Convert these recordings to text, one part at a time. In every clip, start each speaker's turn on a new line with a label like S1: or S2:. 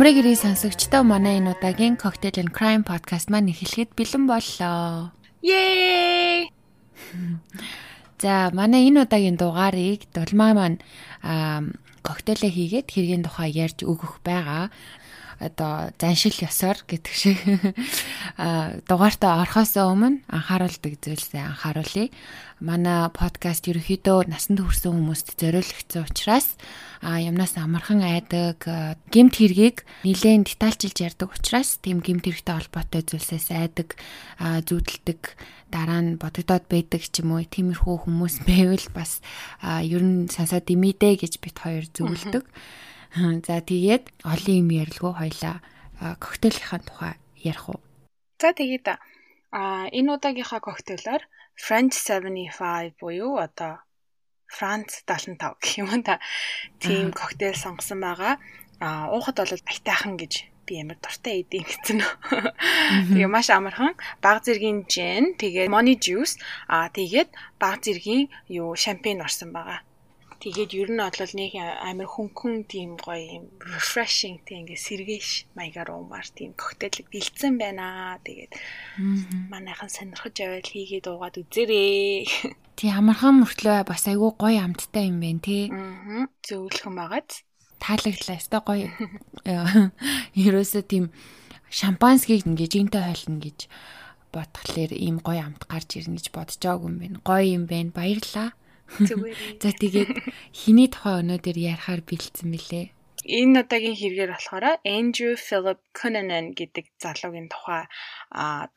S1: Амрыг ирээ сонсогчдоо манай энэ удаагийн Cocktail and Crime podcast маань эхлэхэд бэлэн боллоо.
S2: Yay!
S1: За, манай энэ удаагийн дугаарыг дулмаа маань коктейлээ хийгээд хэргийн тухай ярьж өгөх байгаа одоо заншил ёсоор гэдэг шиг дугаартаа орохоос өмнө анхааруулдаг зүйлсээ анхааруулъя. Манай подкаст ерөөхдөө насанд хүрсэн хүмүүст зориулагдсан учраас юмнаас амархан айдаг гемт хэргийг нэлээд детальчилж ярьдаг учраас тийм гемт хэрэгтэй холбоотой зүйлсээс айдаг зүүдэлдэг дараа нь бодогдоод байдаг ч юм уу тиймэрхүү хүмүүс байвал бас ер нь сансаа димидэ гэж бит хоёр зөвлөдөг. За тэгээд олон юм ярилгүй хоёлаа коктейлийнхаа тухай ярих уу.
S2: За тэгээд а энэ удаагийнхаа коктейлоор French 75 буюу одоо Франц 75 гэх юм да. Тийм коктейл сонгосон байгаа. А уухад бол айтайхан гэж би амар дуртай идэв гэсэн. Тэгээ маш амархан баг зэргийн gin, тэгээ money juice, а тэгээд баг зэргийн юу шампань орсон байгаа. Тэгээд ер нь бол нэг амар хөнгөн тийм гоё юм refreshing тийм ингээ сэргээш маягаар уумаар тийм коктейл бэлдсэн байна. Тэгээд манайхан сонирхож явал хийгээд уугаад үзээрэй.
S1: Тий амархан мөртлөө бас айгүй гоё амттай юм байна тий.
S2: Аа. Зөвлөхөн байгааз.
S1: Таалагдлаа өстой гоё. Ерөөсөө тийм шампанскийг ингээ жинтэй хойлно гэж бодхолоор ийм гоё амт гарч ирнэ гэж бодож байгаагүй юм байна. Гоё юм байна. Баярлаа.
S2: Зүгээр.
S1: За тэгээд хиний тухай өнөөдөр ярихаар бэлдсэн мөлий.
S2: Энэ удаагийн хэрэгээр болохоор Andrew Philip Cunanan гэдэг залуугийн тухай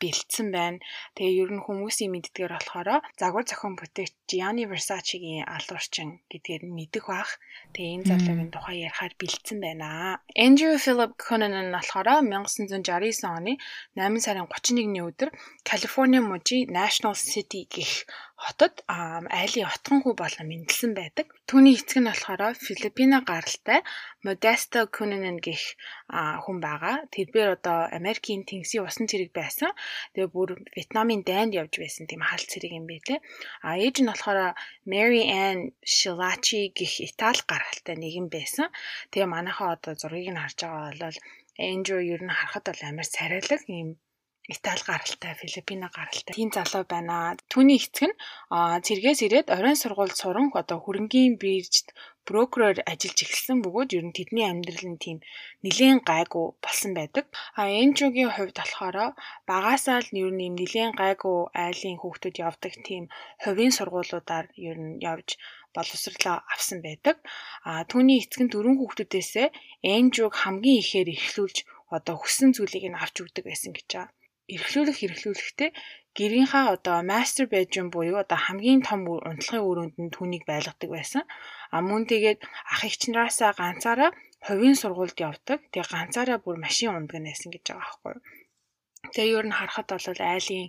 S2: бэлдсэн байна. Тэгээ ер нь хүмүүсийн мэддгээр болохоор загвар зохион бүтээгч Gianni Versace-гийн алуурчин гэдгээр мэдэх бах. Тэгээ энэ залуугийн тухай ярихаар бэлдсэн байна. Andrew Philip Cunanan болохоор 1969 оны 8 сарын 31-ний өдөр Калифорни мужийн National City гэх хотод айлын отгонхүү болон мэндэлсэн байдаг. Түүний эцэг нь болохоор Филиппино гаралтай Modesto Cunanan гэх хүн байгаа. Тэрээр одоо Америкийн тэнгисийн усан цэрэг байсан. Тэгээ бүр Вьетнамын дайнд явж байсан тийм хаалт цэрэг юм байлээ. А ээж нь болохоор Mary Ann Shilachi гэх Итали гаралтай нэгэн байсан. Тэгээ манайхаа одоо зургийг нь харж байгаа бол Эндрю ер нь харахад бол амар царайлаг юм Итали гаралтай, Филиппино гаралтай тийм залуу байна. Түүний эцэг нь цэргээс ирээд оройн сургуульд суран одоо хөрөнгийн биржд брокероор ажиллаж эхэлсэн бөгөөд ер нь тэдний амьдрал нь тийм нэлээд гайгүй болсон байдаг. А Энжогийн хувьд болохоор багасаа л ер нь юм нэлээд гайгүй айлын хүүхдүүд явдаг тийм хувийн сургуулиудаар ер нь явж боловсрлоо авсан байдаг. А түүний эцэг нь дөрвөн хүүхдүүдээсээ Энжог хамгийн ихээр эхлүүлж одоо хүссэн зүйлийг нь авч өгдөг байсан гэж байгаа эрхлүүлэх хэрэглүүлэхдээ гэрийнхаа одоо master bedroom буюу одоо хамгийн том унтлагын өрөөнд нь түүнийг байлгадаг байсан. А мөн тэгээд ах эгч нараасаа ганцаараа хувийн сургуульд явдаг. Тэгээ ганцаараа бүр машин ундаг нэсэн гэж байгаа байхгүй юу. Тэгээ ер нь харахад бол айлын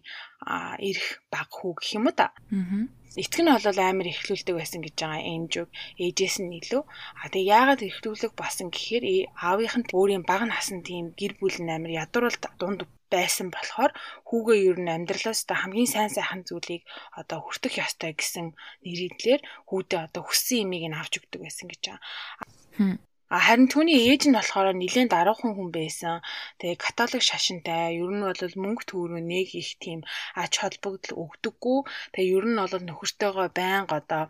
S2: эрх баг хүү гэх юм уу та. Аа. Эцэг нь бол амар ихлүүлдэг байсан гэж байгаа энэ зүг ээжээс нь илүү. А тэгээ яагаад ихлүүлэг басан гэхээр аавынх нь өөрийн баг насан тийм гэр бүл амар ядуурлт дунд байсан болохоор хүүгээ ер нь амьдралаас та хамгийн сайн сайхан зүйлийг одоо хүртэх ёстой гэсэн нэрийдлэр хүүдээ одоо хүссэн имийг нь авч өгдөг байсан гэж байгаа. А харин түүний ээж нь болохоор нэлээд даруухан хүн байсан. Тэгээ католик шашинтай. Ер нь бол мөнгө төгрөг нэг их тийм ач холбогдол өгдөггүй. Тэгээ ер нь бол нөхөртөөгөө байнга одоо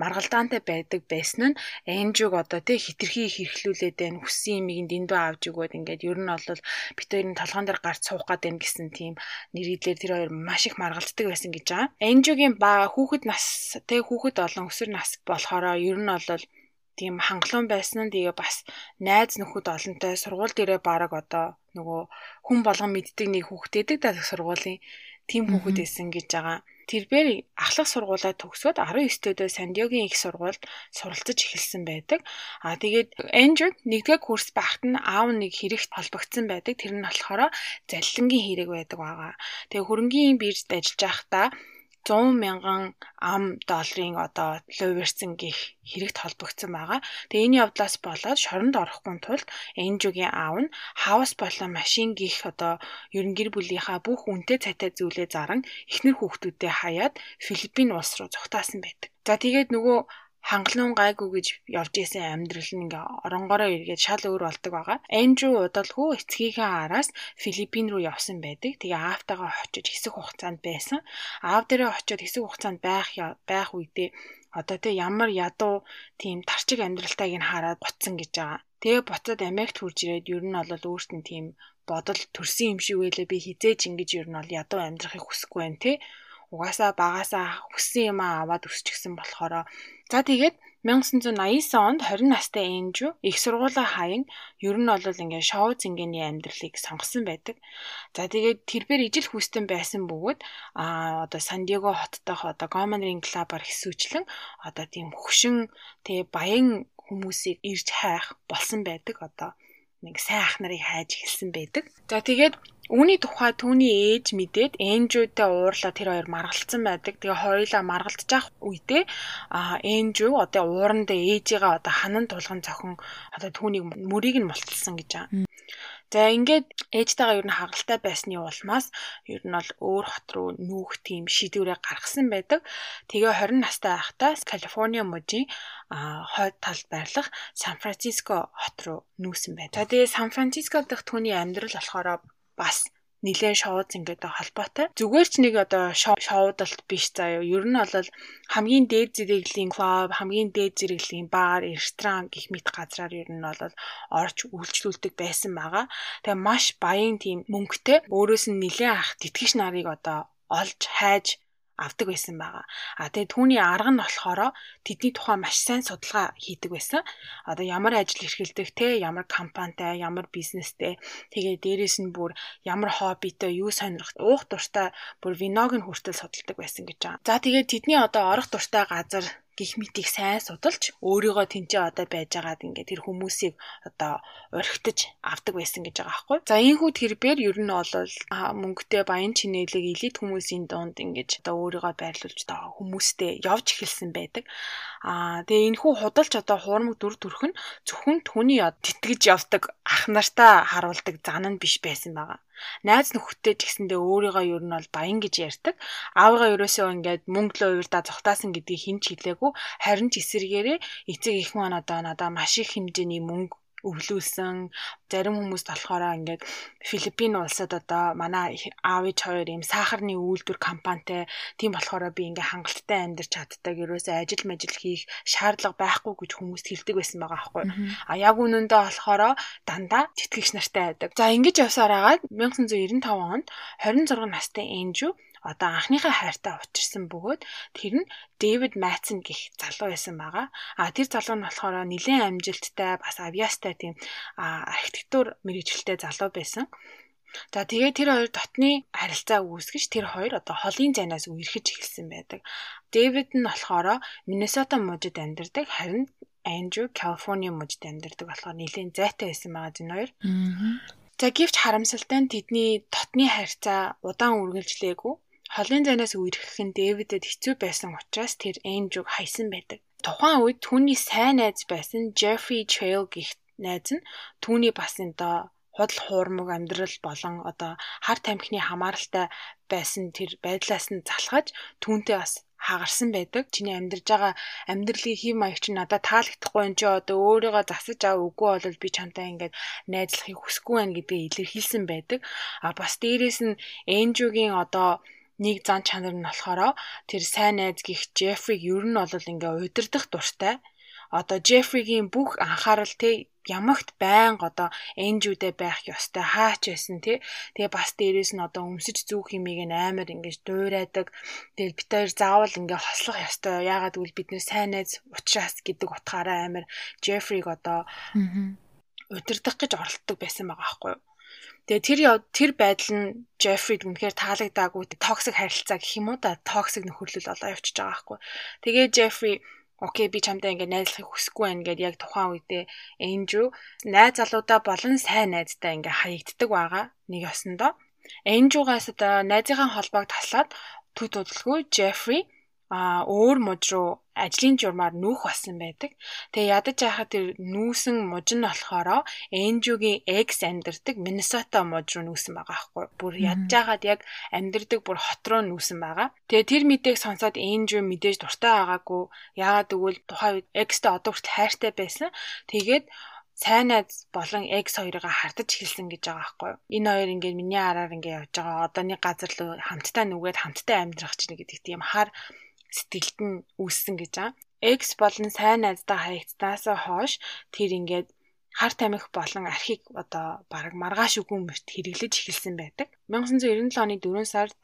S2: маргалдаантай байдаг байсан нь Энжиг одоо тий хитрхи хэрхлүүлээд байна хүссэн юмыг дэндүү авч өгөөд ингээд ер нь бол бит хоёрын толгоон дээр гарч суух гээд байна гэсэн тийм нэрийдлэр тэр хоёр маш их маргалддаг байсан гэж байгаа. Энжигийн ба хүүхэд нас тий хүүхэд олон өсөр нас болохоор ер нь бол тийм хангалуун байсан нь тэгээ бас найз нөхөд олонтой сургууль дээрээ баг одоо нөгөө хүн болгон мэддэг нэг хүүхдээдэг да сургуулийн тийм хүүхэд байсан гэж байгаа. Тэрээр ахлах сургуулаа төгсөөд 19 дэх Сандиогийн их сургуульд суралцаж эхэлсэн байдаг. Аа тэгээд Эндрю нэгдүгээр курс багт нь аав нэг хэрэгт холбогдсон байдаг. Тэр нь болохоор заллингийн хэрэг байдаг байгаа. Тэгээ хөрөнгийн биржид ажиллаж байхдаа 100 мянган ам долларын одоо луйверсэн гих хэрэгт холбогдсон байгаа. Тэгээ энэ явдлаас болоод шоронд орохгүй тулд Энжугийн аав нь хаус болон машин гих одоо ерөн гэр бүлийнхаа бүх үнэтэй цайтай зүйлээ заран эхнэр хүүхдүүдэд хаяад Филиппин улс руу зугтаасан байдаг. За тэгээд нөгөө хангалуун гайгүй гэж явж исэн амьдрал нь ингээ оронгороо эргээд шал өөр болдог байгаа. Эндрю удалгүй эцгийнхээ араас Филиппин руу явсан байдаг. Тэгээ аавтайгаа очиж хэсэг хугацаанд байсан. Аав дээрээ очиод хэсэг хугацаанд байх байх үедээ одоо тэг ямар ядуу тийм тарчиг амьдралтайг нь хараад буцсан гэж байгаа. Тэгээ буцаад Америкт хурж ирээд ер нь бол өөрт нь тийм бодол төрсөн юм шиг байлаа би хизээж ингэж ер нь бол ядуу амьдрахыг хүсэхгүй байна те угаасаа багасаа хүссэн юм аваад өсчихсэн болохоор за тэгээд 1989 онд 20 настай Энжу их сургуулаа хаян ер нь бол ингээ шоу зингээний амьдралыг сонгосон байдаг. За тэгээд тэрээр ижил хүстэн байсан бөгөөд а одоо Сан Диего хотдох одоо Common Ring Club-аар хэсүүчлэн одоо тийм хөвшин тэгээ баян хүмүүсийг ирж хайх болсон байдаг одоо нэг сайн ах нарыг хайж эхэлсэн байдаг. За тэгээд Үүний тухай түүний ээж мэдээд Энжүүтэй уурлаа тэр хоёр маргалцсан байдаг. Тэгээ хоёулаа маргалдаж ах үедээ а Энжүү одоо уурандаа ээжигээ одоо ханан тулган цохин одоо түүнийг мөрийг нь мулталсан гэж байгаа. За ингээд ээжтэйгээ ер нь хагалтай байсны улмаас ер нь бол өөр хот руу нүүх тийм шийдвэрээ гаргасан байдаг. Тэгээ 20 настай байхдаа Калифорни мужийн хойд талд байрлах Сан Франциско хот руу нүүсэн байна. За тэгээ Сан Франциско дахь түүний амьдрал болохоор бас нилээн шоуд ингээд холбоотой. Зүгээр ч нэг одоо шоудалт биш заяа. Ер нь бол хамгийн дээд зэрэглэлийн клуб, хамгийн дээд зэрэглэлийн бар, ресторан гэх мэт газраар ер нь бол орж үйлчлүүлдэг байсан байгаа. Тэгээ маш баян тийм мөнгөтэй өөрөөс нь нилээн ах тэтгэж нарыг одоо олж хайж авдаг байсан байгаа. А тэгээ түүний арга нь болохоор тэдний тухай маш сайн судалгаа хийдэг байсан. Одоо ямар ажил эрхэлдэг те ямар компанитай, ямар бизнестэй тэгээ дээрэс нь бүр ямар хоббитой, юу сонирхох, уух дуртай бүр виног нь хүртэл судалдаг байсан гэж байгаа. За тэгээ тэдний одоо орох дуртай газар гих мэтийг сайн судалж өөрийгөө тэнцээ одоо байж байгаад ингээд тэр хүмүүсийг одоо орхитож авдаг байсан гэж байгаа байхгүй. За ийхүү тэрбээр ер нь бол мөнгөтэй баян чинээлэг элит хүмүүсийн дунд ингээд одоо өөрийгөө байрлуулж байгаа хүмүүстэй явж эхэлсэн байдаг. Аа тэгээ энэ хүү худалч одоо хуурмаг дүр төрх нь зөвхөн түүний тэтгэж явдаг ах нартаа харуулдаг зан нь биш байсан байгаа. Найз нөхөдтэй ч гэсэндээ өөрийгөө ер нь бол баян гэж ярьдаг. Аавыгаа ерөөсөө ингээд мөнгө л уурдаа зогтаасан гэдгийг хэн ч хэлээгүй. Харин ч эсэргээрээ эцэг их маань одоо надаа маш их хэмжээний мөнгө өвлүүлсэн. Зарим хүмүүс болохоор ингээд Филиппин улсад одоо манай аав ээж хоёр юм сахарны үйлдвэр компанитай тийм болохоор би ингээд хангалттай амьдарч чаддаг. Ерөөсөө ажил мажил хийх шаардлага байхгүй гэж хүмүүст хэлдэг байсан байгаа аахгүй. А яг үнэндээ болохоор дандаа тэтгэгч нартай байдаг. За ингэж явсаар агаад 1995 онд 26 настай Энжүү одоо анхныхаа хайртаа учирсан бөгөөд тэр нь Дэвид Матсон гэх залуу байсан байгаа. А тэр залуу нь болохоор нэлээд амжилттай бас авиастай тийм архитектур мэрэгчлэлтэй залуу байсан. За тэгээ тэр хоёр дотны харилцаа үүсгэж тэр хоёр одоо холын зайнаас үерхэж эхэлсэн байдаг. Дэвид нь болохоор Миннесота мужид амьдардаг харин Андрю Калифорни мужид амьдардаг болохоор нэлээд зайтай байсан байгаа зэн хоёр. За гэвч харамсалтай нь тэдний дотны харьцаа удаан үргэлжлээгүй. Холын зайнаас үерхэх нь Дэвидэд хэцүү байсан учраас тэр Энжуг хайсан байдаг. Тухайн үед түүний сайн найз байсан Jeffrey Trail гэх найз нь түүний бас энэ худал хуурмаг амьдрал болон одоо хар тамхины хамааралтай байсан тэр байдлаас нь залхаж түүнтэй бас хагарсан байдаг. Чиний амьдарж байгаа амьдралын хэв маяг чинь надад таалагдахгүй энэ чи одоо өөрийгөө засаж аав үгүй бол би чамтай ингээд найзлахыг хүсэхгүй байна гэдгийг илэрхийлсэн байдаг. А бас дээрэс нь Энжугийн одоо нэг зан чанар нь болохоор тэр сайн найз гих Джефриг ер нь бол ингээ удирдах дуртай. Одоо Джефригийн бүх анхаарал те ямагт байнга одоо энжүүдэ байх ёстой хаач байсан тий тэгээ бас дээрэс нь одоо өмсөж зүүх юмыг нь амар ингэж дуурайдаг. Тэгэл бид хоёр заавал ингээ хослох ёстой. Яагаад гэвэл бид нэр сайн найз уучраас гэдэг утгаараа амар Джефриг одоо удирдах гэж оролддог байсан байгаа байхгүй юу Тэгээ тэр тэр байдал нь Джефрид үнэхээр таалагдаагүй токсик харилцаа гэх юм уу да токсик нөхөрлөл болоо явчихж байгаа байхгүй. Тэгээ Джефри окей би чамтай ингээд найзлахыг хүсэхгүй байна гэдээ яг тухайн үедээ Эндрю найз залуудаа болон сайн найзтай ингээд хаягддаг байгаа нэг ёсондоо. Эндрюгаас одоо найзынхаа холбоог таслаад төд удалгүй Джефри а өөр муж руу ажлын журмаар нүүх болсон байдаг. Тэгээ ядаж байхад тэр нүүсэн муж нь болохоро Энжугийн экс амьдардаг Миннесота муж руу нүүсэн байгаа аахгүй. Бүр ядаж байхад яг амьдардаг бүр хот руу нүүсэн байгаа. Тэгээ тэр мэдээг сонсоод Энжу мэдээж дуртай байгаагүй. Яагаад гэвэл тухайн үед экстэй одоо хүртэл хайртай байсан. Тэгээд сайн найз болон X хоёрыг хардаж эхэлсэн гэж байгаа байхгүй юу. Энэ хоёр ингээд миний араар ингээд явж байгаа. Одоо нэг газар руу хамтдаа нүгээд хамтдаа амьдрах чинь гэдэг тийм хар сэтгэлд нь үүссэн гэж байгаа. X болон сайн найздаа хаягдсаасаа хойш тэр ингээд хар тамхи болон архийг одоо баг маргааш үгүн хэрэглэж эхэлсэн байдаг. 1997 оны 4 сард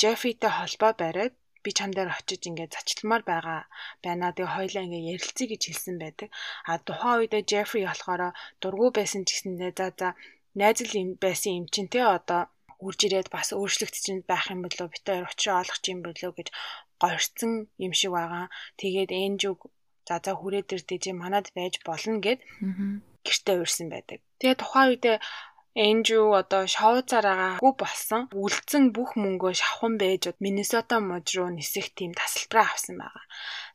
S2: Jeffrey-тэй холбоо бариад би чам дээр очиж ингээд зачилмаар байгаа байна. Тэгээ хоёлаа ингээд ярилцъя гэж хэлсэн байдаг. А тухайн үедээ Jeffrey болохоор дургу байсан ч гэсэндээ за за найзал юм байсан юм чинь те одоо үрж ирээд бас өөрчлөгдөж байх юм болов бит хоёр очроо олох юм болов гэж горцсон юм шиг байгаа. Тэгээд Энжүг за за хүрээ дээр дэж манад байж болно гэд гэртээ урьсан байдаг. Тэгээ тухайн үедээ Энжүү одоо шоуцараагаа хүү болсон үлдсэн бүх мөнгөө шавхан байж Миннесота муж руу нисэх тийм тасалбараа авсан байгаа.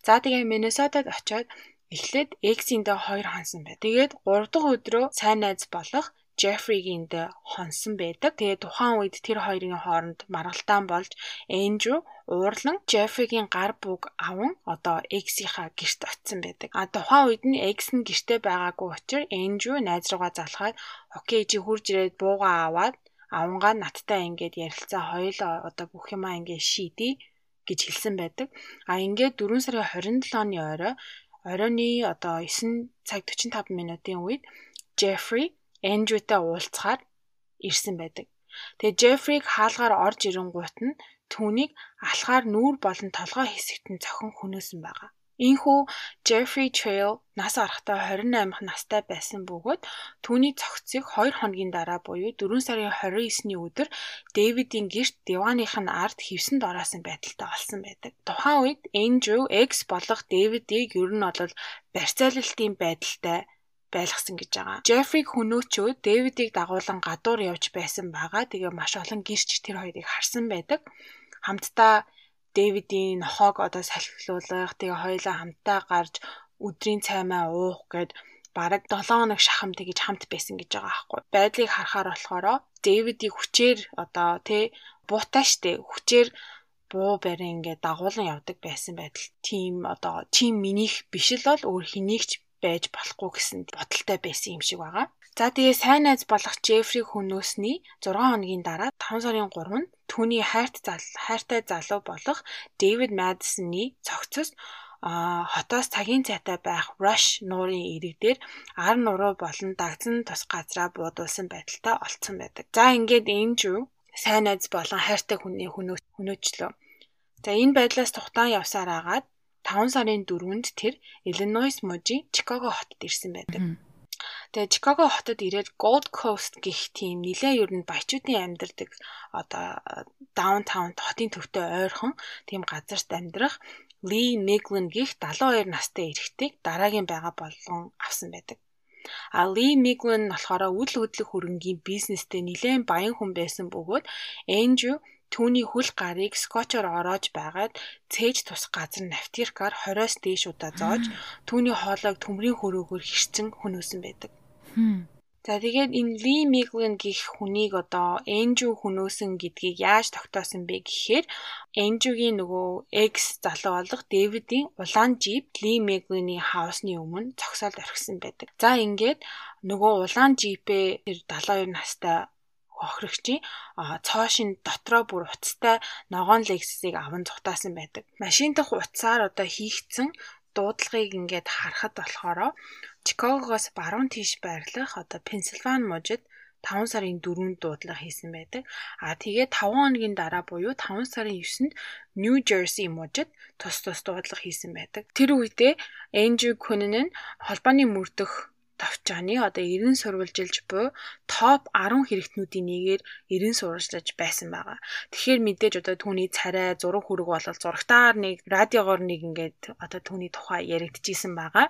S2: За тэгээ Миннесотад очиод эхлээд X-индээ хоёр хонсон бай. Тэгээд 3 дахь өдрөө сайн найз болох Jeffrey-гийн дэ хонсон байдаг. Тэгээ тухайн үед тэр хоёрын хооронд маргалтаан болж Эндрю уурлан Jeffrey-гийн гар бүг аван одоо X-ийнхаа гэрт очисон байдаг. А тухайн үед нь X нь гэртээ байгаагүй учраас Эндрю найз руугаа залхаад окей чи хурж ирээд бууга аваад авангаа надтай ингээд ярилцаа хоёулаа одоо бүх юмаа ингээд шийдий гэж хэлсэн байдаг. А ингээд 4 сарын 27 оны орой оройны одоо 9 цаг 45 минутын үед Jeffrey Эндрютэй уулзахаар ирсэн байдаг. Тэгээ Жефриг хаалгаар орж ирэнгуут нь түүнийг алхаар нүүр болон толгой хэсэгт нь цохин хөнөөсөн байгаа. Ийхүү Jeffrey Trail нас арахтаа 28 настай байсан бөгөөд түүний цогцыг 2 хоногийн дараа буюу 4 сарын 29-ний өдөр Дэвидийн гэрт дивааных нь ард хевсэнд ороасан байдалтай олсон байдаг. Тухайн үед Andrew X болох Дэвидийг ер нь бол барьцаалалтын байдалтай байлгасан гэж байгаа. Жефриг хөнөөчөө Дэвидийг дагуулan гадуур явж байсан байгаа. Тэгээ маш олон гэрч тэр хоёрыг харсан байдаг. Хамтдаа Дэвидийн нохоог одоо салхилуулах, тэгээ хоёулаа хамтдаа гарч өдрийн цаймаа уух гэд бараг 7 хоног шахам тэгж хамт байсан гэж байгаа аахгүй. Байдлыг харахаар болохоор Дэвидийг хүчээр одоо тэ буутаа штэ хүчээр буу барин ингээд дагуулan явдаг байсан байдал. Тим одоо чим минийх биш л бол өөр хэнийгч байж болохгүй гэсэн бодолтой байсан юм шиг байгаа. За тэгээ сайн найз болох Джеффри хөнөөсний 6 хоногийн дараа 5 сарын 3-нд түүний хайрт зал хайртай залуу болох Дэвид Мэдисны цогцос а хотоос цагийн цайтай байх Rush нуурын ирэг дээр ар нуруу болон дагцсан тус газраа буудуулсан байдалтай олцсон байдаг. За ингээд Эндрю сайн найз болон хайртай хүний хөнөөчлөө. За энэ байдлаас тухтаан явсаар агаад 5 сарын 4-нд тэр Illinois мужийн Chicago хотод ирсэн байдаг. Тэгээ Chicago хотод ирээд Gold Coast гэх тийм нэлээ ер нь баячуудын амьдардаг одоо downtown хотын төвтэй ойрхон тийм газарт амьдрах Lee Miglin гих 72 настай эрэгтэйг дараагийн байгаа болгон авсан байдаг. А Ли Миглен болохоор үйл хөдлөх хөрөнгийн бизнестэй нэлээд баян хүн байсан бөгөөд Эндрю Түүний хөл гарыг скотчоор ороож байгаад цээж тус газар навтиркаар 20-оос дээш удаа зоож түүний хоолойг төмрийн хөрөөгөөр хэрцэн хөнөөсөн байдаг. За тэгээд энэ Ли Миглен гих хүнийг одоо Энжүү хөнөөсөн гэдгийг яаж тогтоосон бэ гэхээр Энжүүгийн нөгөө экс залуу болох Дэвидийн улаан жип Ли Миглений хаусны өмнө цогсоолд орхисон байдаг. За ингээд нөгөө улаан жипээ тэр 72 настай хохирогчийн цоошин дотроо бүр уцтай ногоон лексисийг аван зутаасан байдаг. Машин дах утсаар одоо хийгдсэн дуудлагыг ингээд харахад болохоор Чикагогоос баруун тийш байрлах одоо Пенсильвани мужид 5 сарын 4-нд дуудлага хийсэн байдаг. А тэгээд 5 хоногийн дараа буюу 5 сарын 9-нд New Jersey мужид тус тус дуудлага хийсэн байдаг. Тэр үедээ Andrew Cunanan холбооны мөрдөх товчооны одоо 90 сурвалжилж буй топ 10 хэрэгтнүүдийн нэгээр 90 сурвалжлаж байсан байгаа. Тэгэхээр мэдээж одоо түүний царай зураг хүрэг бол зурагтаар нэг радиогоор нэг ингээд одоо түүний тухай яригдчихсэн байгаа.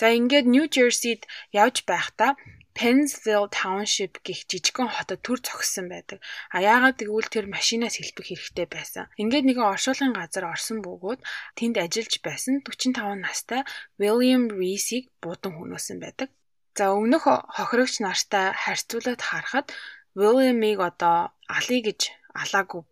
S2: За ингээд Нью Жерсид явж байхдаа Pennsville Township гэх жижигхэн хотод төр зогссон байдаг. А яагаад гэвэл тэр машинаас хэлбэх хэрэгтэй байсан. Ингээд нэгэн оршуулгын газар орсон бөгөөд тэнд ажиллаж байсан 45 настай William Reese-ийг буудан хөнөөсөн байдаг. За өмнөх хохирогч нартай харьцуулаад харахад William-ыг одоо алий гэж алаагүй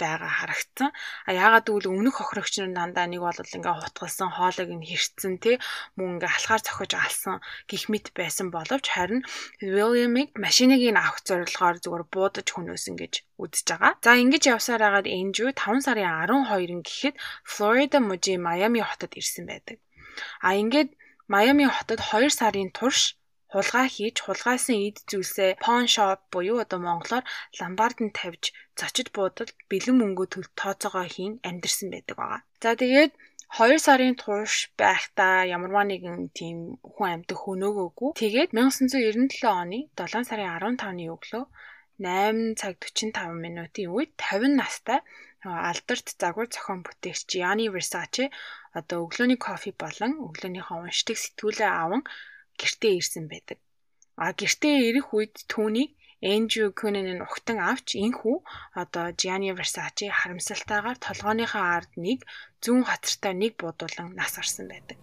S2: байгаа харагдсан. А яагаад гэвэл өмнөх хохирогч нар дандаа нэг бол ингээ хутгалсан, хоолойг нь хэрцэн тий мөн ингээ алхаар цохиж алсан гих мэт байсан боловч харин William-ыг машиныг нь авах зорилгоор зүгээр буудаж хөнөөсөн гэж үзэж байгаа. За ингэж явсаар хагаад Andrew 5 сарын 12-нд гэхэд Florida мужийн Miami хотод ирсэн байдаг. А ингээд Miami хотод 2 сарын турш хулгай хийж хулгайсан эд зүйлсээ pawn shop буюу одоо монголоор ламбард нь тавьж зочид буудалд бэлэн мөнгөө төл тооцоогоо хийн амьдэрсэн байдаг байгаа. За тэгээд 2 сарын турш байхдаа ямарваа нэгэн тийм хүн амьдах хөнөөгөөгүй. Тэгээд 1997 оны 7 сарын 15-ны өглөө 8 цаг 45 минутын үед 50 настай алдарт загвар зохион бүтээгч Gianni Versace одоо өглөөний кофе болон өглөөнийхөө уншдаг сэтгүүлээ аван гэртээ ирсэн байдаг. А гэртээ ирэх үед түүнийг Эндрю Кюнен нь ухтан авч энхүү одоо Gianni Versace харамсалтайгаар толгойнхоо ард нэг зүүн хацартай нэг буудуулан нас орсон байдаг.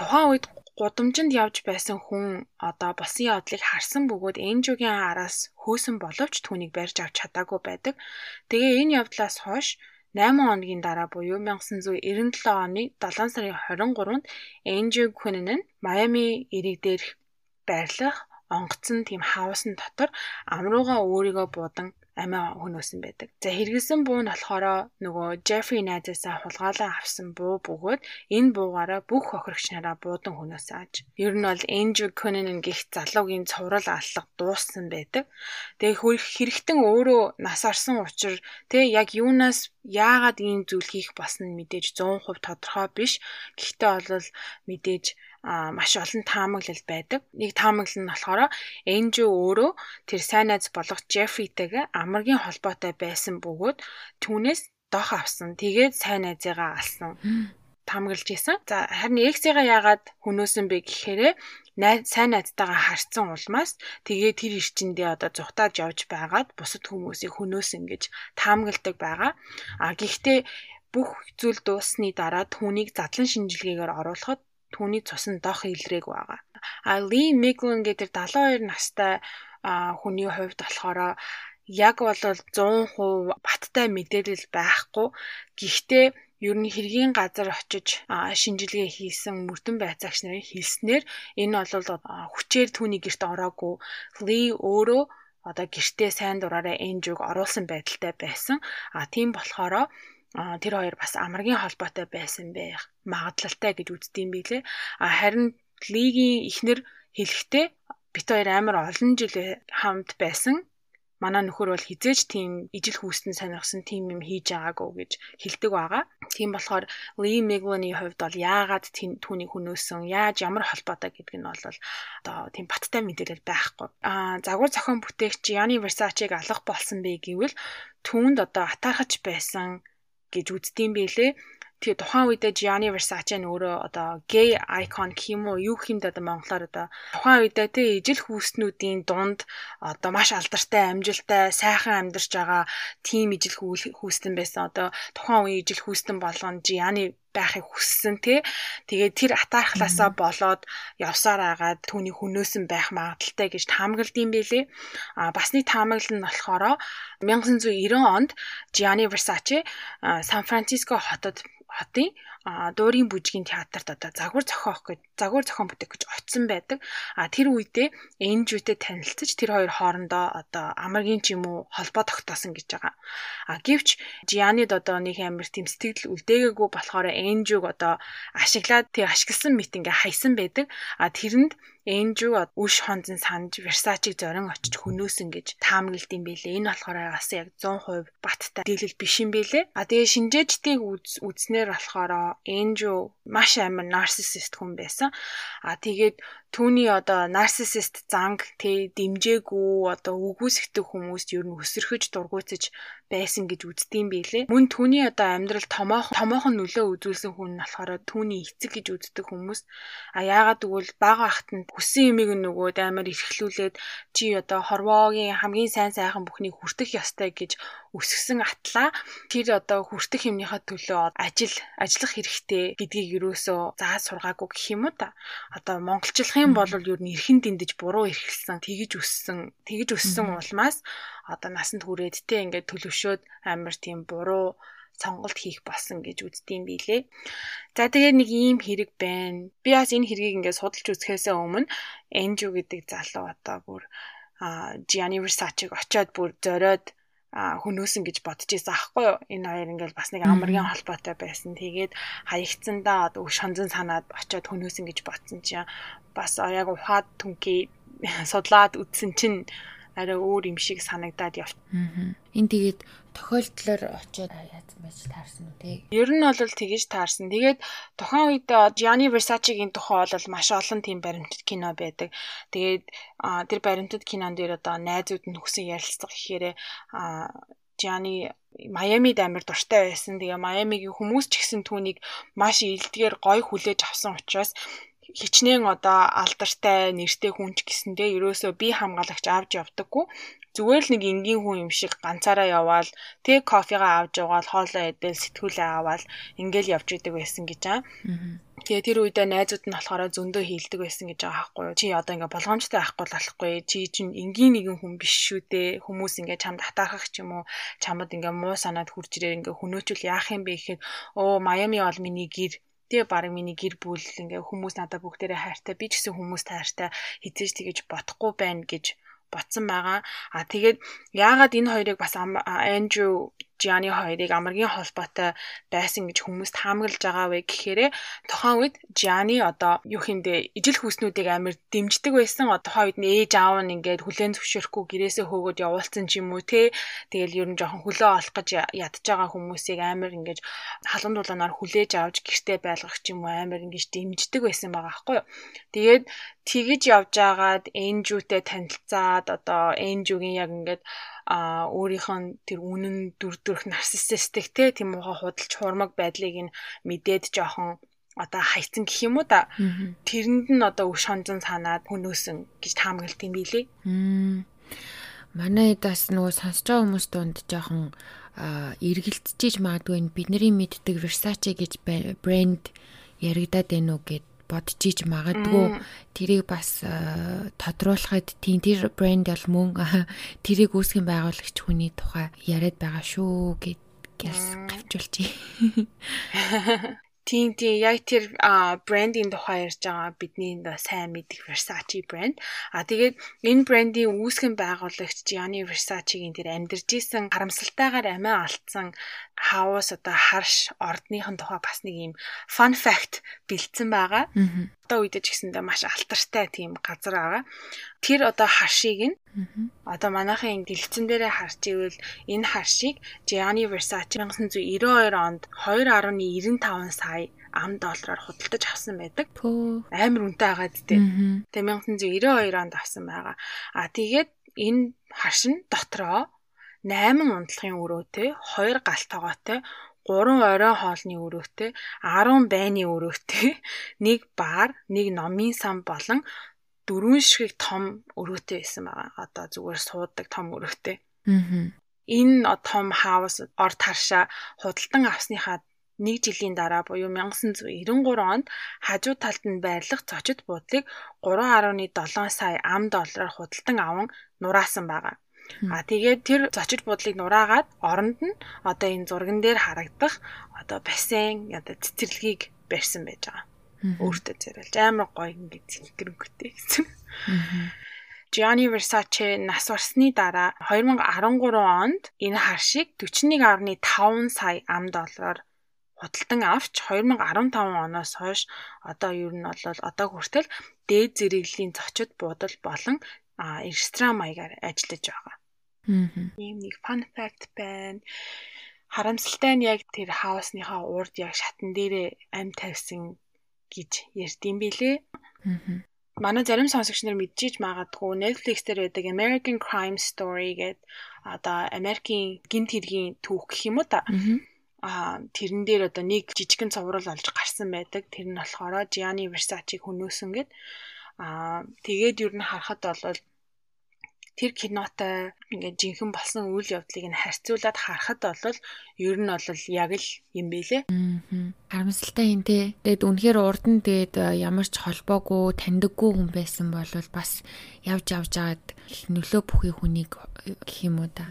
S2: Тухайн үед гудамжинд явж байсан хүн одоо босын явдлыг харсан бөгөөд Эндрюгийн араас хөөсөн боловч түүнийг барьж авч чадаагүй байдаг. Тэгээ энэ явдлаас хойш 8 хоногийн дараа буюу 1997 оны 7 сарын 23-нд Эндрю Кюнен нь Майами эрэг дээрх байрлах онгоцон тийм хаусн дотор амрууга өөрийгөө буудан амиа хөнөөсөн байдаг. За хэрэгэлсэн буу нь болохоор нөгөө Jeffrey найзаасаа хулгайлан авсан буу бөгөөд энэ буугаараа бүх хохирогч нараа буудан хөнөөсөн аж. Ер нь бол Andrew Cunanan гих залуугийн цуврал аллах дууссан байдаг. Тэгээ хэрэгтэн өөрөө нас орсон учраас тэг яг юунаас яагаад ийм зүйл хийх болсон нь мэдээж 100% тодорхой биш. Гэхдээ бол мэдээж маш олон таамаглал байдаг. Нэг таамаглал нь болохоор Энжи өөрөө тэр сайн найз болох Джеффритэйгээ амаргийн холбоотой байсан бөгөөд түүнээс дох авсан. Тэгээд сайн найзыгаа алсан таамаглаж исэн. За харин X-ийг яагаад хөнөөсөн бэ гэхээр сайн найзтайгаа харцсан улмаас тэгээ тэр ирчэндээ одоо зүхтааж явж байгаад бусад хүмүүсийг хөнөөсөн гэж таамагладаг байгаа. А гэхдээ бүх зүйл дууссаны дараа түүнийг задлан шинжилгээгээр оруулахад түүний цус нь дох илрээг байгаа. А Ли Миглен гэдэг 72 настай хүний хувьд болохоор яг бол 100% баттай мэдээлэл байхгүй. Гэхдээ ер нь хэргийн газар очиж шинжилгээ хийсэн мөрдөн байцаагч нарын хэлснээр энэ бол хүчээр түүний герт ороогүй. Ли өөрөө одоо гэртээ сайн дураараа Энжиг оруулсан байдалтай байсан. А тийм болохоор тэр хоёр бас амаргийн холбоотой байсан байх магадлалтай гэж үздэм билээ. А харин лигийн ихнэр хэлэхдээ бит хоёр амар олон жил хамт байсан. Манай нөхөр бол хизээч тийм ижил хүүстэн сонирхсан тийм юм хийж байгаагүй гэж хэлдэг байгаа. Тийм болохоор Ли Меглоны хувьд бол яагаад түүнийг хөнөөсөн, яаж ямар холбоотой гэдг нь бол одоо тийм баттай мэдээлэл байхгүй. Аа загвар зохион бүтээгч Gianni Versace-г алах болсон бэ гэвэл түүнд одоо атаархаж байсан гэж үздэм байлээ. Тэгээ тухайн үедээ Gianni Versace нь өөрөө одоо gay icon уу юу хэмд одоо монголоор одоо тухайн үедээ тэ ижил хүүснүүдийн дунд одоо маш алдартай амжилттай сайхан амьдарч байгаа тим ижил хүүстэн байсан одоо тухайн үеийн ижил хүүстэн болгон Gianni байхыг хүссэн тий. Тэгээд тэр атаархлаасаа болоод явсаар агаад түүний хүнөөсөн байх магадaltaй гэж таамагладсан байлээ. А бас нэг таамаглал нь болохоор 1990 онд Gianni Versace Сан Франциско хотод хотын дуурийн бүжгийн театрт одоо загвар зохиох гэж загвар зохион бүтээх гэж очсон байдаг. А тэр үедээ Энжүүтэй танилцж тэр хоёр хоорондоо одоо амаргийн ч юм уу холбоо тогтоосон гэж байгаа. А гэвч Жианид одоо нэг амар тэм сэтгэл үлдээгээгүй болохоор Энжүүг одоо ашиглаад тэг ашигласан мэт ингээ хайсан байдаг. А тэрэнд Энжүү үш хонзон санаж Versace-г зорин очиж хөнөөсөн гэж таамаглалт юм бэлээ. Энэ болохоор бас яг 100% баттай дийлэл биш юм бэлээ. А тэгээ шинжээчдийг үзнээр болохоор Энжүү маш амар нарциссист хүн байсан. А тэгээд түүний одоо нарциссист занг тэ дэмжээгүй одоо үгүйсгдэг хүмүүст ер нь өсөрхөж дургуутж байсан гэж үздэгюм билээ. Мөн түүний одоо амьдрал томоохон томоохон нөлөө үзүүлсэн хүн нь болохоор түүний эцэг гэж үздэг хүмүүс. А яагаад гэвэл бага ахт нь хүссэн юмыг нөгөөд амар эрхлүүлээд чи одоо хорвоогийн хамгийн сайн сайхан бүхнийг хүртэх ёстой гэж өсгсөн атлаа тэр одоо хүртэх юмныхаа төлөө ажил ажиллах хэрэгтэй гэдгийг юусоо зааж сургаагүй гэх юм уу та. Одоо монголчлох юм бол ер нь эрхэн дэндэж буруу эрхэлсэн, тэгж өссөн, тэгж өссөн улмаас одоо насанд хүрээд те ингээд төлөвшөөд амар тийм буруу сонголт хийх болсон гэж үздэм билээ. За тэгээд нэг ийм хэрэг байна. Би бас энэ хэргийг ингээд судалж үзэхээс өмнө Энжу гэдэг залуу одоо бүр Gianni Versace-г очиод бүр зориод хөнөөсөн гэж бодож байсан аахгүй юу. Энэ хоёр ингээл бас нэг амаргийн холбоотой байсан. Тэгээд хаягдсандаа одоо шонзон санаад очиод хөнөөсөн гэж бодсон чинь бас яг ухаад түнхий судлаад үтсэн чинь арай өөр юм шиг санагдаад явт.
S1: Энэ тэгээд тохиолдлоор очиод яасан байж таарсан үү те.
S2: Ер нь бол тэгэж таарсан. Тэгээд тухайн үед Gianni Versace-гийн тухай бол маш олон тийм баримтат кино байдаг. Тэгээд тэр баримтат кинон дээр одоо найзууд нь хүсэн ярилцлага гэхээр Gianni Майамид амар дуртай байсан. Тэгээ Майамигийн хүмүүс ч гэсэн түүнийг маш илдгээр гой хүлээж авсан учраас хичнээн одоо алдартай нэртэй хүн ч гэсэндээ ерөөсөө би хамгаалагч авч явдаггүй. Зүгээр л нэг энгийн хүн юм шиг ганцаараа яваал тэг кофегаа авч яваал хоолоо идэл сэтгүүлээ аваал ингээл явж идэг байсан гэж аа. Тэгээ тэр үедээ найзууд нь болохоор зөндөө хийлдэг байсан гэж байгаа байхгүй юу. Чи одоо ингээ болгоомжтой байхгүй болохгүй. Чи чинь энгийн нэгэн хүн биш шүү дээ. Хүмүүс ингээ чамд хатаахах ч юм уу, чамд ингээ муу санаад хурж ирээ ингээ хөнөөчл яах юм бэ гэхэд оо Майами бол миний гэр Тэгээ баг миний гэр бүл ингээ хүмүүс надад бүгдээрээ хайртай би ч гэсэн хүмүүст хайртай хизээж тэгэж бодохгүй байна гэж ботсон байгаа. А тэгээд яагаад энэ хоёрыг бас Андрю Жиани хоёрыг амаргийн холбоотой байсан гэж хүмүүс таамаглаж байгаа вэ гэхээр тухайн үед Жиани одоо юу хэмдэ ижил хүүснүүдийг амар дэмждэг байсан. Тухайн үед нь ээж аав нь ингээд хүлэн зөвшөөрөхгүй гэрээсээ хөөгөөд явуулсан ч юм уу те. Тэгэл ер нь жоохон хөлөө олох гэж ядж байгаа хүмүүсийг амар ингээд халуун дулаанаар хүлээж авч гэртээ байлгах ч юм уу амар ингээд дэмждэг байсан байгаа аахгүй юу. Тэгээд тэгж явж агаад Энжүүтэй танилцаад одоо Энжүүгийн яг ингээд а өөрийнх нь тэр үнэн дүр төрх нарциссистик те тийм уу худалч хурмаг байдлыг нь мэдээд жоохон одоо хайцсан гэх юм уу да. Тэрэнд нь одоо өш хонжон санаад хөнөөсөн гэж таамаглалт юм билий.
S1: Манай дас нөгөө сонсож байгаа хүмүүс донд жоохон эргэлцэж магадгүй бидний мэддэг Versace гэж брэнд яригадаад байна уу гэд бодож иж магадгүй тэрийг бас э, тодруулахад тийм тэр брэнд бол мөн тэрийг үүсгэн байгуулагч хүний тухай яриад байгаа шүү гэд гэс гавчулчих.
S2: Тийм тийм яг тэр брендийн тухай ярьж байгаа бидний сайн мэдих Versace брэнд. А тэгээд энэ брендийн үүсгэн байгуулагч Gianni Versace-гийн тэр амьдарч исэн харамсалтайгаар амиа алдсан хаус одоо харш ордныхын тухай бас нэг юм fun fact бэлдсэн байгаа. Одоо үедээ ч гэсэндээ маш алтартай тийм газар байгаа. Тэр одоо харшийг нь одоо манайхын дэлгэцэн дээрээ харж ивэл энэ харшийг Gianni Versace 1992 онд 2.95 сая ам доллараар худалдаж авсан байдаг. Амар үнэтэй байгаа гэдэг. Тэгээ 1992 онд авсан байгаа. А тэгээд энэ харшин дотроо 8 унтлагын өрөөтэй, 2 галт тогоотой, 3 оройн хоолны өрөөтэй, 10 байны өрөөтэй, нэг бар, нэг номын сан болон дөрвөн шиг том өрөөтэй байсан байгаа. Одоо зүгээр суудаг том өрөөтэй. Аа. Энэ том хаус орд харшаа худалдан авсныхаа нэг жилийн дараа буюу 1993 онд хажуу талд нь байрлах зочид буудлыг 3.7 сая ам доллараар худалдан аван нураасан байгаа. А тэгээд тэр зочид буудлыг нураагаад оронд нь одоо энэ зурган дээр харагдах одоо бассейн одоо цэцэрлэгийг барьсан байж байгаа. Өөртөө зэрэлж амар гоё ингээд зинхэрэнхтэй гэсэн. Gianni Versace нас барсны дараа 2013 онд энэ харшийг 41.5 сая ам доллараар худалдан авч 2015 оноос хойш одоо ер нь бол одоо хүртэл дээд зэрэглэлийн зочид буудал болон ресторан маягаар ажиллаж байгаа. Ийм нэг fun fact байна. Харамсалтай нь яг тэр хаусныхаа урд яг шатан дээрээ ам тавьсан гэж ярьдсан билээ. Манай зарим сонсогч нар мэдчихэж магадгүй Netflix дээр байдаг American Crime Story гэдэг одоо Америкийн гинт хэргийн түүх гэх юм уу та. Аа тэрэн дээр одоо нэг жижигхэн цовруул олж гарсан байдаг. Тэр нь болохоор Gianni Versace хөнөөсөн гэд. Аа тэгээд юу н харахад бол тэр кинотой ингээд жинхэнэ болсон үйл явдлыг нь харьцуулаад харахад бол ер нь бол яг л юм бэлээ.
S1: Харамсалтай юм те. Тэгэд үнэхээр урд нь тэгэд э, ямар ч холбоогүй таньдаггүй хүн байсан бол бас явж явж агаад нөлөө бүхий хүнийг э, гэх юм уу да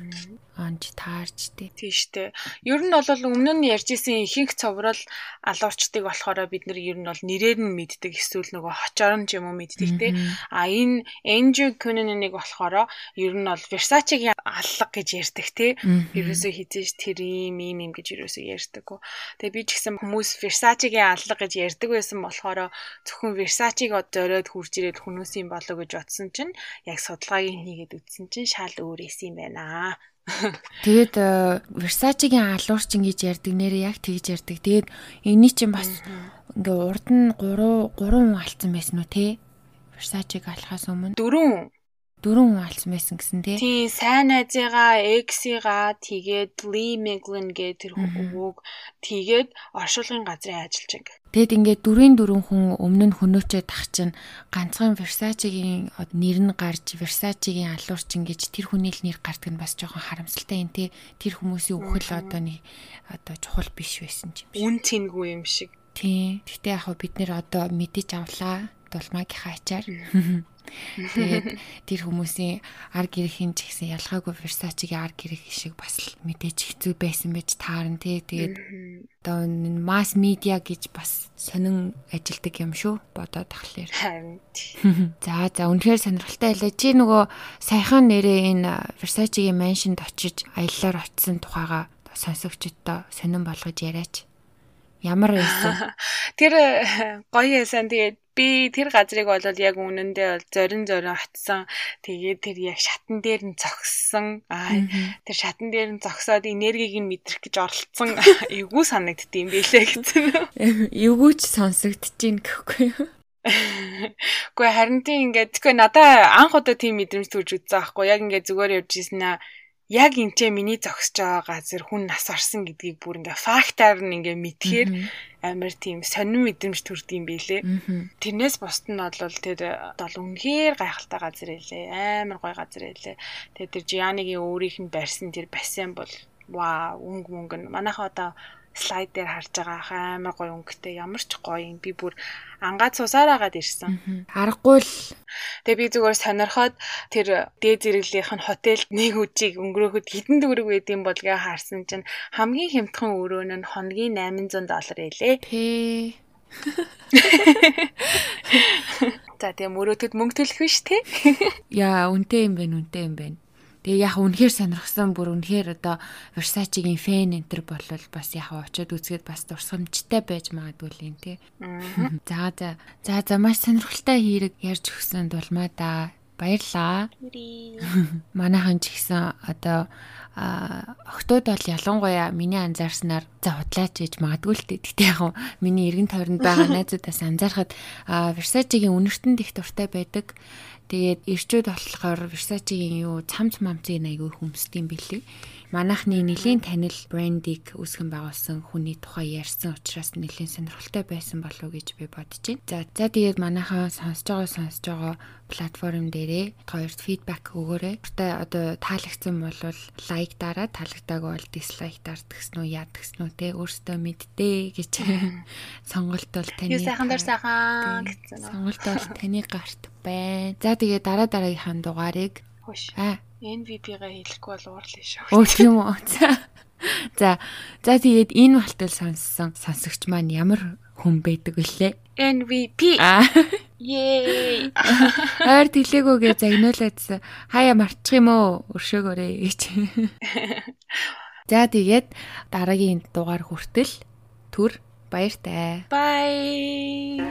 S1: онж таарч тий.
S2: Тийш үү. Ер нь бол өмнө нь ярьжсэн ихэнх цоврал алуурчдыг болохоор бид нар ер нь бол нэрээр нь мэддэг эсвэл нөгөө хочорон ч юм уу мэддэг тий. А энэ Andrew Cunanan-ыг болохоор ер нь бол Versace-гийн аллаг гэж ярьдаг тий. Ерөөсөө хизээж тэр юм юм юм гэж ерөөсөө ярьдаг. Тэгээ би ч гэсэн хүмүүс Versace-гийн аллаг гэж ярьдаг байсан болохоор зөвхөн Versace-г зориод хурж ирээд хүмүүс юм болоо гэж бодсон чинь яг судалгааг хийгээд үзсэн чинь шал өөр эс юм байна.
S1: Тэгээд э, Versace-гийн алуурчин гэж ярьдаг нэрээ яг тэгж ярьдаг. Тэгээд энэний чинь бас ингээ урд нь 3 3 хүн алдсан байсан уу те? Versace-г алхахаас өмнө
S2: 4
S1: дөрвөн хүн алдсан байсан гэсэн тий.
S2: Тий, сайн найзыгаа, эксигаа тэгээд Lee Meglin гэ тэр хүүг тэгээд оршуулгын газрын ажилчиг.
S1: Тэгэд ингээд дөрвийн дөрвөн хүн өмнө нь хөнөөчөө тах чинь ганцхан Versace-гийн нэр нь гарч Versace-гийн алуурчин гэж тэр хүний л нэр гардаг нь бас жоохон харамсалтай юм тий. Тэр хүмүүсийн үхэл одоо нэг одоо чухал биш байсан юм
S2: шиг. Үн цэнгүй юм шиг.
S1: Тий. Гэтэ яг бид нэр одоо мэдэж авлаа. Дулмаагийн ачаар. Тэгээд тэр хүмүүсийн ар гэрхийн ч гэсэн ялгаагүй Versace-гийн ар гэрх шиг бас л мэдээж хэцүү байсан байж таарна тий. Тэгээд одоо масс медиа гэж бас сонин ажилдаг юм шүү. Бодоод тахлаар. За за үнэхээр сонирхолтой байлаа. Чи нөгөө саяхан нэрээ энэ Versace-гийн маншинд очиж аяллаар очисон тухайга сонсогчдод сонин болгож яриач. Ямар байсан?
S2: Тэр гоё ясан тэгээд би тэр газрыг бол яг үнэндээ бол зорин зорин атсан. Тэгээд тэр яг шатан дээр нь зогссон. Аа тэр шатан дээр нь зогсоод энергийг нь мэдрэх гэж оролцсон. Эвгүй санагддсан юм билээ гэсэн.
S1: Эвгүй ч сонсогдож ийн гэхгүй юу?
S2: Гэхдээ харин тийм ингээд тэгэхгүй надаа анх удаа тийм мэдрэмж төрж үзсэн аахгүй яг ингээд зүгээр явж ирсэн аа яг энтэй миний зогсож байгаа газар хүн нас орсон гэдгийг бүр ингээ фактаар нь ингээ мэдхээр амар тийм сонин мэдрэмж төрд юм билэ. Тэрнээс бусд нь бол тэр бол үнэхээр гайхалтай газар байлээ. Амар гоё газар байлээ. Тэгээ тэр Жианигийн өөрийнх нь барьсан тэр бассейн бол ваа өнгө мөнгө нь манайхаа одоо слайд дээр харж байгаа амар гоё өнгөтэй ямар ч гоё юм би бүр ангаад цусаараагаад ирсэн.
S1: Аргагүй л
S2: тэгээ би зүгээр сонирхоод тэр дээд зэрэглийнх нь хотелд нэг үжиг өнгөрөөхөд хэдэн төгрөг байд юм бол гээ харсан чинь хамгийн хямдхан өрөөн нь хоногийн 800 доллар байлээ.
S1: Тэ.
S2: За тэгээ мөрөөдөд мөнгө төлөх биш те.
S1: Яа, үнтэй юм байна, үнтэй юм байна. Тэгээ яг үнэхээр сонирхсан бүр үнэхээр одоо Versace-гийн фэн энтер болвол бас яг очиод үзгээд бас дурсамжтай байж магадгүй л юм тий. За за. За за маш сонирхолтой хэрэг ярьж өгсөнд болмаа да. Баярлаа. Манайхан ч гэсэн одоо октод бол ялангуяа миний анзаарснаар за худлаач гэж магадгүй л. Гэтэ яг миний эргэн тойронд байгаа найзуудаас анзаархад Versace-гийн үнэртэн их дуртай байдаг. Тэгээд ирчүүд болохоор Versace-гийн юу цамц мамцыг айгүй хүмсдэм билээ. Манайхны нэлийн танил брендийг үүсгэн байгуулсан хүний тухай ярьсан учраас нэлийн сонирхолтой байсан болов уу гэж би бодож байна. За за тэгээд манайхаа сонсож байгаа сонсож байгаа платформ дээрээ хоёрт фидбек өгөөрэй. Тэ одоо таалагдсан бол лайк дараа, таалагдаагүй бол дислайк дардагсан уу, яадагсан уу те өөртөө мэддээ гэж сонголт бол таны.
S2: Юу сайхан дор сайхан гэсэн.
S1: Сонголт бол таны гарт байна. За тэгээ дараа дараагийнхаа дугаарыг
S2: Хөөш. Аа. NVP-га хэлэхгүй бол уурлаа шүү.
S1: Өө тийм үү. За. За тэгээд энэ балтал сонссон сонсогч маань ямар хүн байдаг вүлээ?
S2: NVP.
S1: Аа.
S2: Yay.
S1: Ойр тэлээгүүгээ загнуулаадсан. Хаяа марчих юм уу? Өршөөгөөрэй гэж. За тэгээд дараагийн дугаар хүртэл түр баяртай.
S2: Bye.